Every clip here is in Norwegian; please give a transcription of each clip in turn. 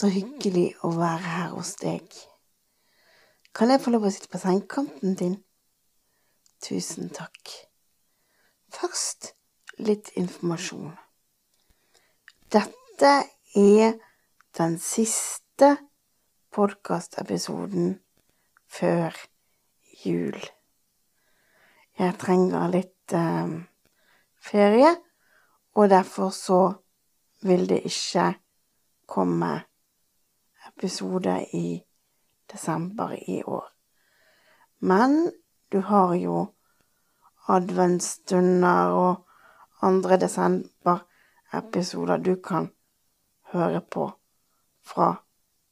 Så hyggelig å være her hos deg. Kan jeg få lov å sitte på sengekanten din? Tusen takk. Først litt informasjon. Dette er den siste podkastepisoden før jul. Jeg trenger litt eh, ferie, og derfor så vil det ikke komme episode i desember i år. Men du har jo adventsstunder og andre desember-episoder du kan høre på fra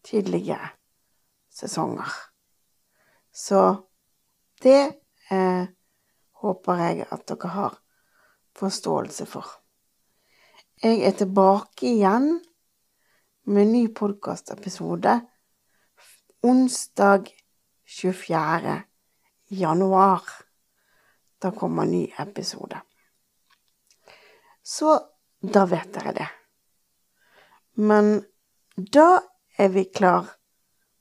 tidligere sesonger. Så det eh, håper jeg at dere har forståelse for. Jeg er tilbake igjen med en ny podkastepisode onsdag 24. januar. Da kommer en ny episode. Så da vet dere det. Men da er vi klar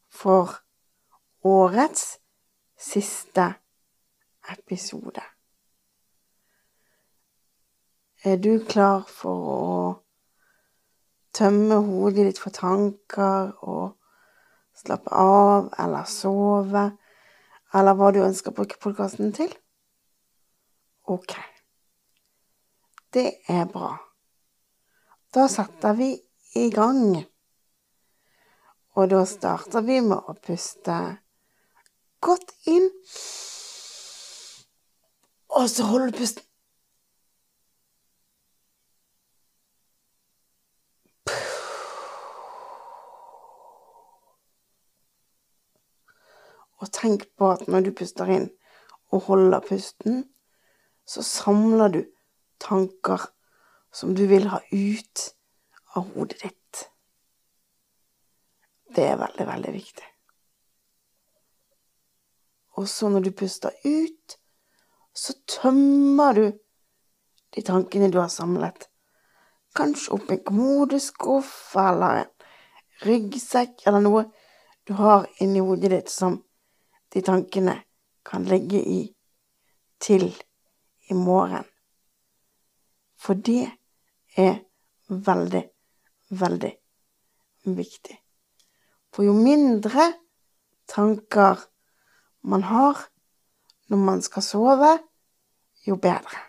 for årets siste episode. Er du klar for å tømme hodet ditt for tanker og slappe av eller sove, eller hva du ønsker å bruke podkasten til? Ok. Det er bra. Da setter vi i gang. Og da starter vi med å puste godt inn. Og så holder du pusten Og tenk på at når du puster inn og holder pusten, så samler du tanker som du vil ha ut av hodet ditt. Det er veldig, veldig viktig. Og så når du puster ut, så tømmer du de tankene du har samlet. Kanskje opp en kommodeskuff eller en ryggsekk eller noe du har inni hodet ditt som de tankene kan ligge i til i morgen. For det er veldig, veldig viktig. For jo mindre tanker man har når man skal sove, jo bedre.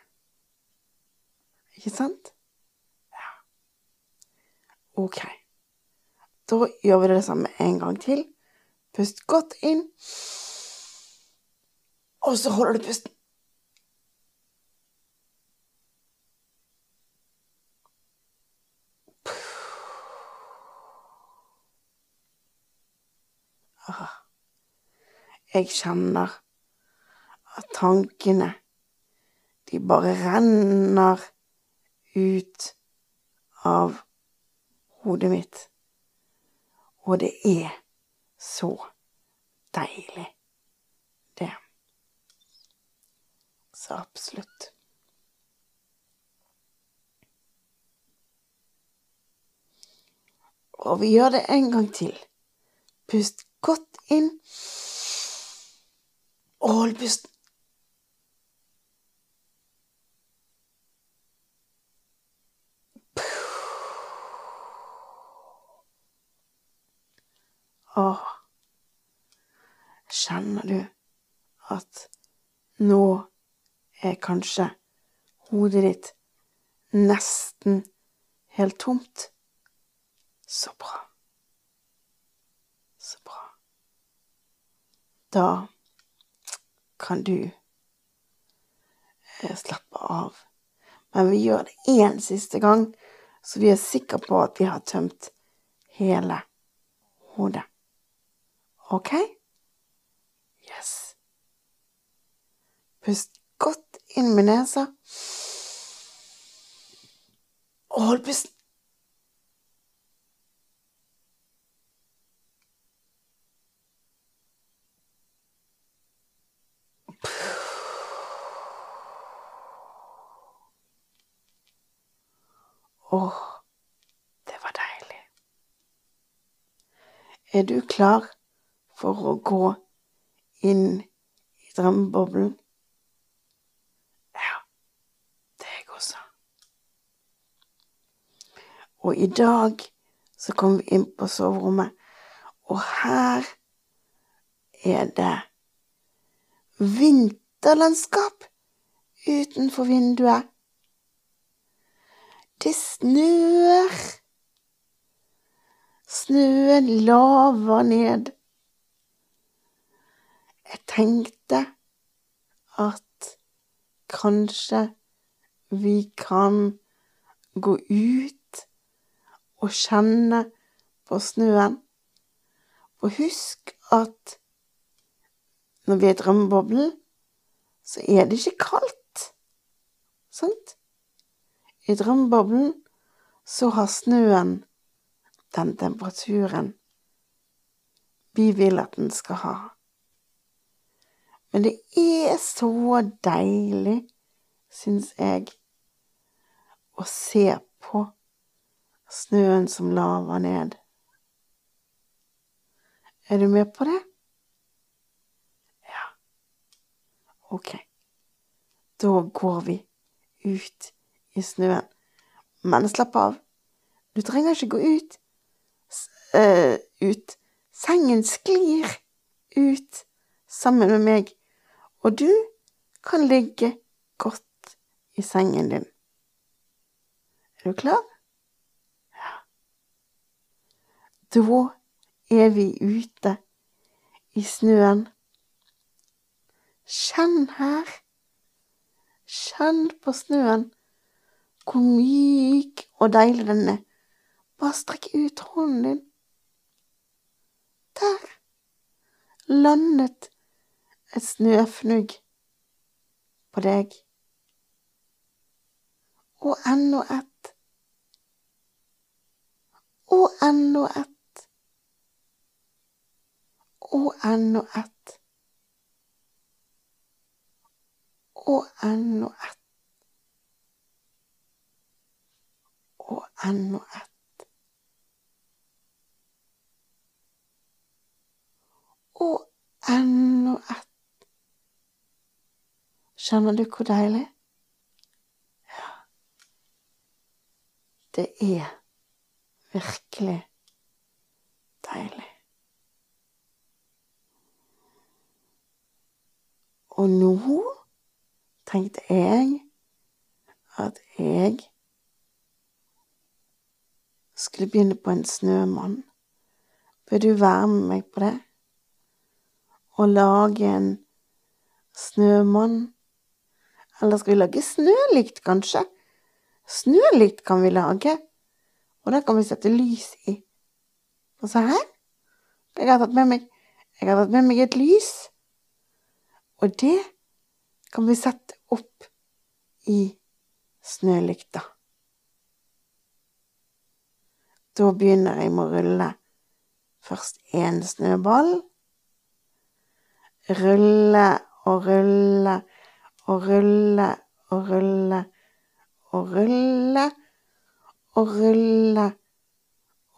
Ikke sant? Ja. Ok. Da gjør vi det samme en gang til. Pust godt inn. Og så holder du pusten. Jeg kjenner at tankene, de bare renner ut av hodet mitt. Og det er så deilig, det. Så absolutt. Og vi gjør det en gang til. Pust godt inn. Og hold pusten. Åh, kjenner du at nå er kanskje hodet ditt nesten helt tomt? Så bra. Så bra. Da kan du eh, slappe av. Men vi gjør det én siste gang, så vi er sikre på at vi har tømt hele hodet. OK? Yes. Pust inn med nesa. Og hold pusten. Åh, det var deilig. Er du klar for å gå inn i drømmeboblen? Ja, det er jeg også. Og i dag så kom vi inn på soverommet, og her er det vinterlandskap utenfor vinduet. Det snør. Snøen laver ned. Jeg tenkte at kanskje vi kan gå ut og kjenne på snøen. Og husk at når vi er i drømmeboblen, så er det ikke kaldt. Sant? I drømmeboblen så har snøen den temperaturen vi vil at den skal ha. Men det er så deilig, syns jeg, å se på snøen som laver ned. Er du med på det? Ja. Ok. Da går vi ut i snøen. Men slapp av. Du trenger ikke gå ut. Uh, ut. Sengen sklir ut sammen med meg, og du kan ligge godt i sengen din. Er du klar? Ja. Da er vi ute i snøen. Kjenn her. Kjenn på snøen hvor myk og deilig den er. Bare strekk ut hånden din. Der landet et snøfnugg på deg. Og enda ett. Og enda ett. Og enda ett. Og enda ett. og enda ett. Og enda ett. Kjenner du hvor deilig? Ja. Det er virkelig deilig. Og nå tenkte jeg at jeg skulle begynne på en snømann. Vil du være med meg på det? Og lage en snømann? Eller skal vi lage snølykt, kanskje? Snølykt kan vi lage, og det kan vi sette lys i. Og se her, jeg har tatt med meg, jeg har tatt med meg et lys, og det kan vi sette opp i snølykta. Da begynner jeg med å rulle først én snøball. Rulle og rulle og rulle og rulle og rulle og rulle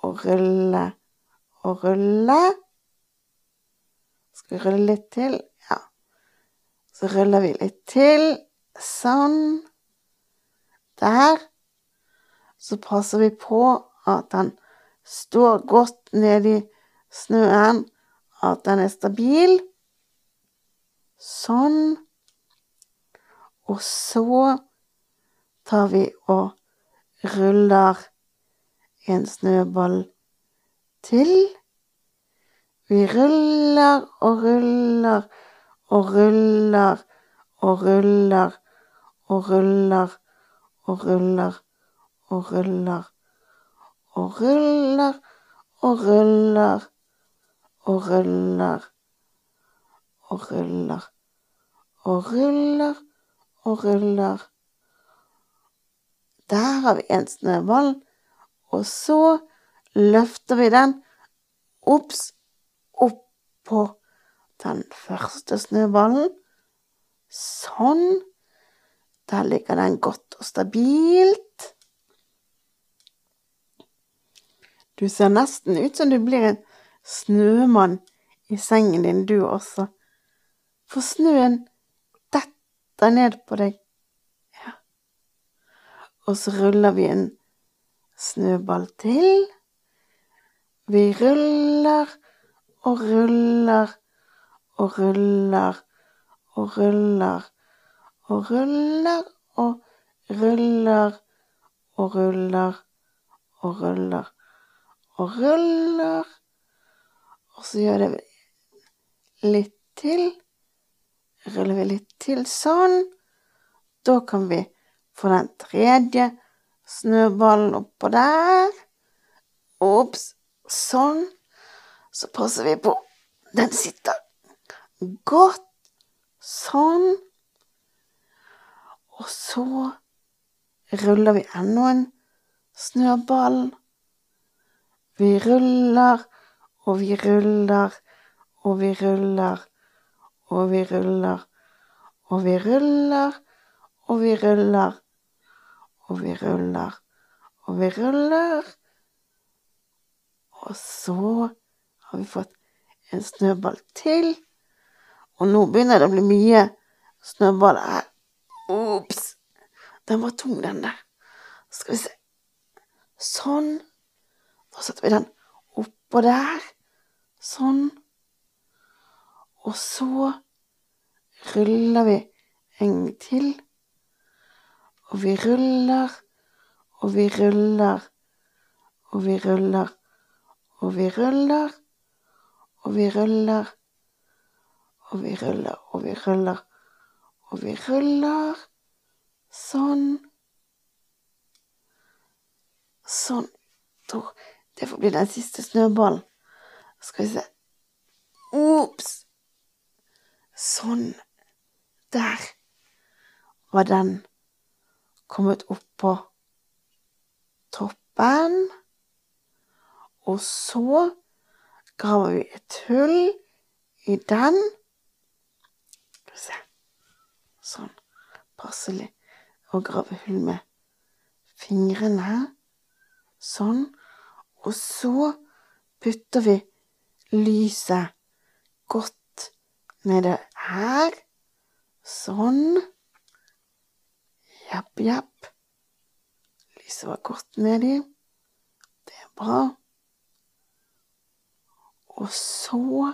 og rulle og rulle. Skal rulle litt til? Så ruller vi litt til. Sånn. Der. Så passer vi på at den står godt nedi snøen, at den er stabil. Sånn. Og så tar vi og ruller en snøball til. Vi ruller og ruller og ruller og ruller og ruller og ruller og ruller og ruller og ruller og ruller og ruller og ruller og ruller. Der har vi en snøball, og så løfter vi den opps oppå den første snøballen. Sånn. Der ligger den godt og stabilt. Du ser nesten ut som du blir en snømann i sengen din, du også. For snøen detter ned på deg. Ja. Og så ruller vi en snøball til. Vi ruller og ruller og ruller og ruller og ruller og ruller og ruller og ruller og ruller. Og så gjør det litt til. Ruller vi litt til sånn. Da kan vi få den tredje snøballen oppå der. Ops. Sånn. Så passer vi på. Den sitter godt. Sånn. Og så ruller vi enda en snøball. Vi ruller, og vi ruller, og vi ruller, og vi ruller, og vi ruller, og vi ruller, og vi ruller, og vi ruller. Og så har vi fått en snøball til. Og nå begynner det å bli mye snøballer her. Ops! Den var tung, den der. Skal vi se. Sånn. Da setter vi den oppå der. Sånn. Og så ruller vi en gang til. Og vi ruller, og vi ruller, og vi ruller, og vi ruller, og vi ruller, og vi ruller, og vi ruller, og vi ruller. Sånn. Sånn. Det får bli den siste snøballen. Skal vi se. Ops! Sånn. Der var den kommet opp på toppen. Og så graver vi et hull i den. Se. Sånn. Passelig å grave hull med fingrene. Sånn. Og så putter vi lyset godt nede her. Sånn. Japp, japp. Lyset var godt nedi. Det er bra. Og så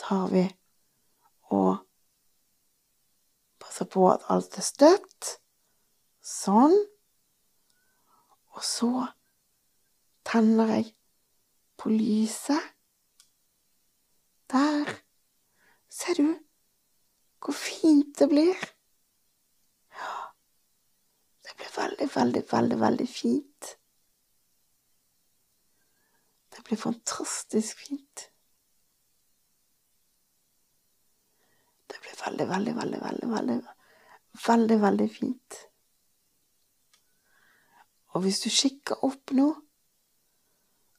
tar vi og passer på at alt er støtt. Sånn. Og så tenner jeg på lyset. Der. Ser du hvor fint det blir? Ja. Det blir veldig, veldig, veldig, veldig fint. Det blir fantastisk fint. Det blir veldig, veldig, veldig, veldig, veldig, veldig, veldig fint. Og hvis du kikker opp nå,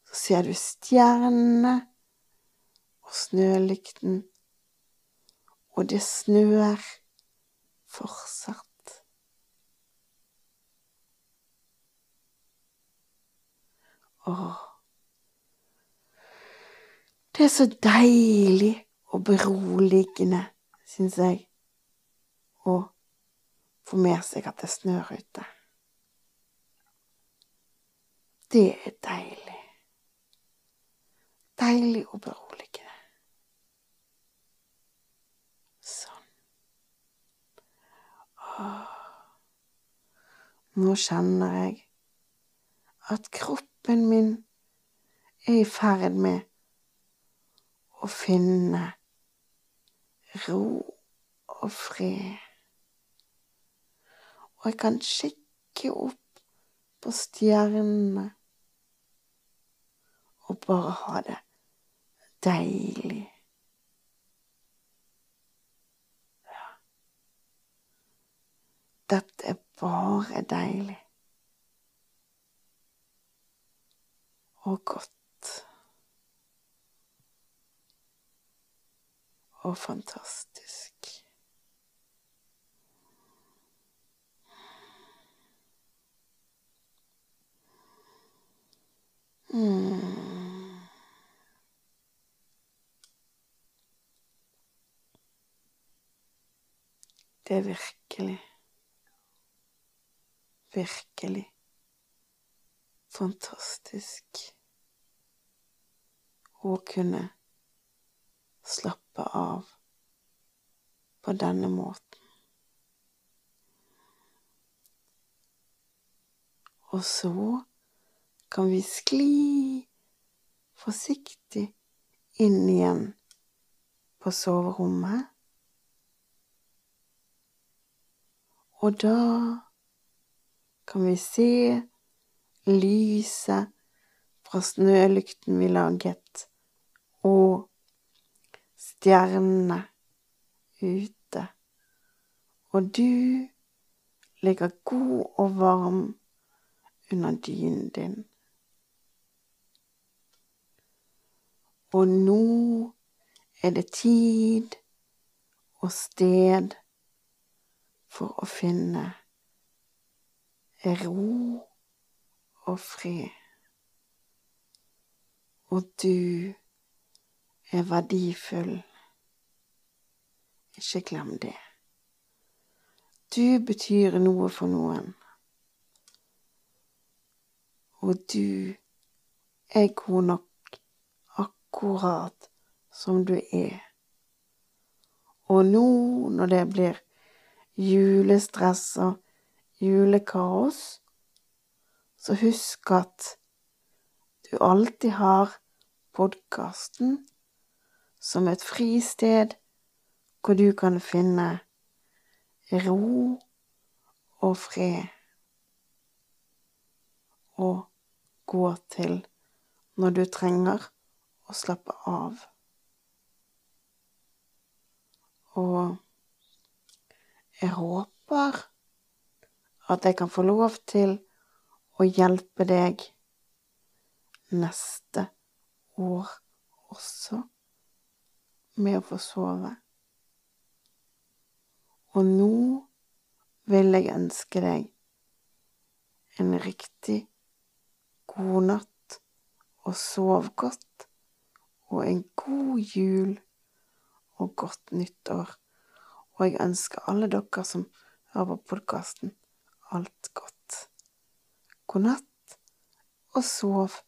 så ser du stjernene og snølykten, og det snør fortsatt. Åh. Det er så deilig og beroligende, syns jeg, å få med seg at det snør ute. Det er deilig. Deilig og beroligende. Sånn. Åh. Nå kjenner jeg at kroppen min er i ferd med å finne ro og fred. Og jeg kan kikke opp på stjernene og bare ha det deilig. Ja. Dette er bare deilig. Og godt. Og fantastisk. Mm. Det er virkelig, virkelig fantastisk å kunne slappe av på denne måten. Og så kan vi skli forsiktig inn igjen på soverommet. Og da kan vi se lyset fra snølykten vi laget, og stjernene ute. Og du ligger god og varm under dynen din. Og nå er det tid og sted for å finne ro og fred. Og du er verdifull. Ikke glem det. Du betyr noe for noen. Og du er god nok akkurat som du er. Og nå når det blir julestress og julekaos, så husk at du alltid har podkasten som et fristed hvor du kan finne ro og fred å gå til når du trenger å slappe av. Og jeg håper at jeg kan få lov til å hjelpe deg neste år også med å få sove. Og nå vil jeg ønske deg en riktig god natt og sov godt, og en god jul og godt nyttår. Og jeg ønsker alle dere som hører på podkasten, alt godt. God natt, og sov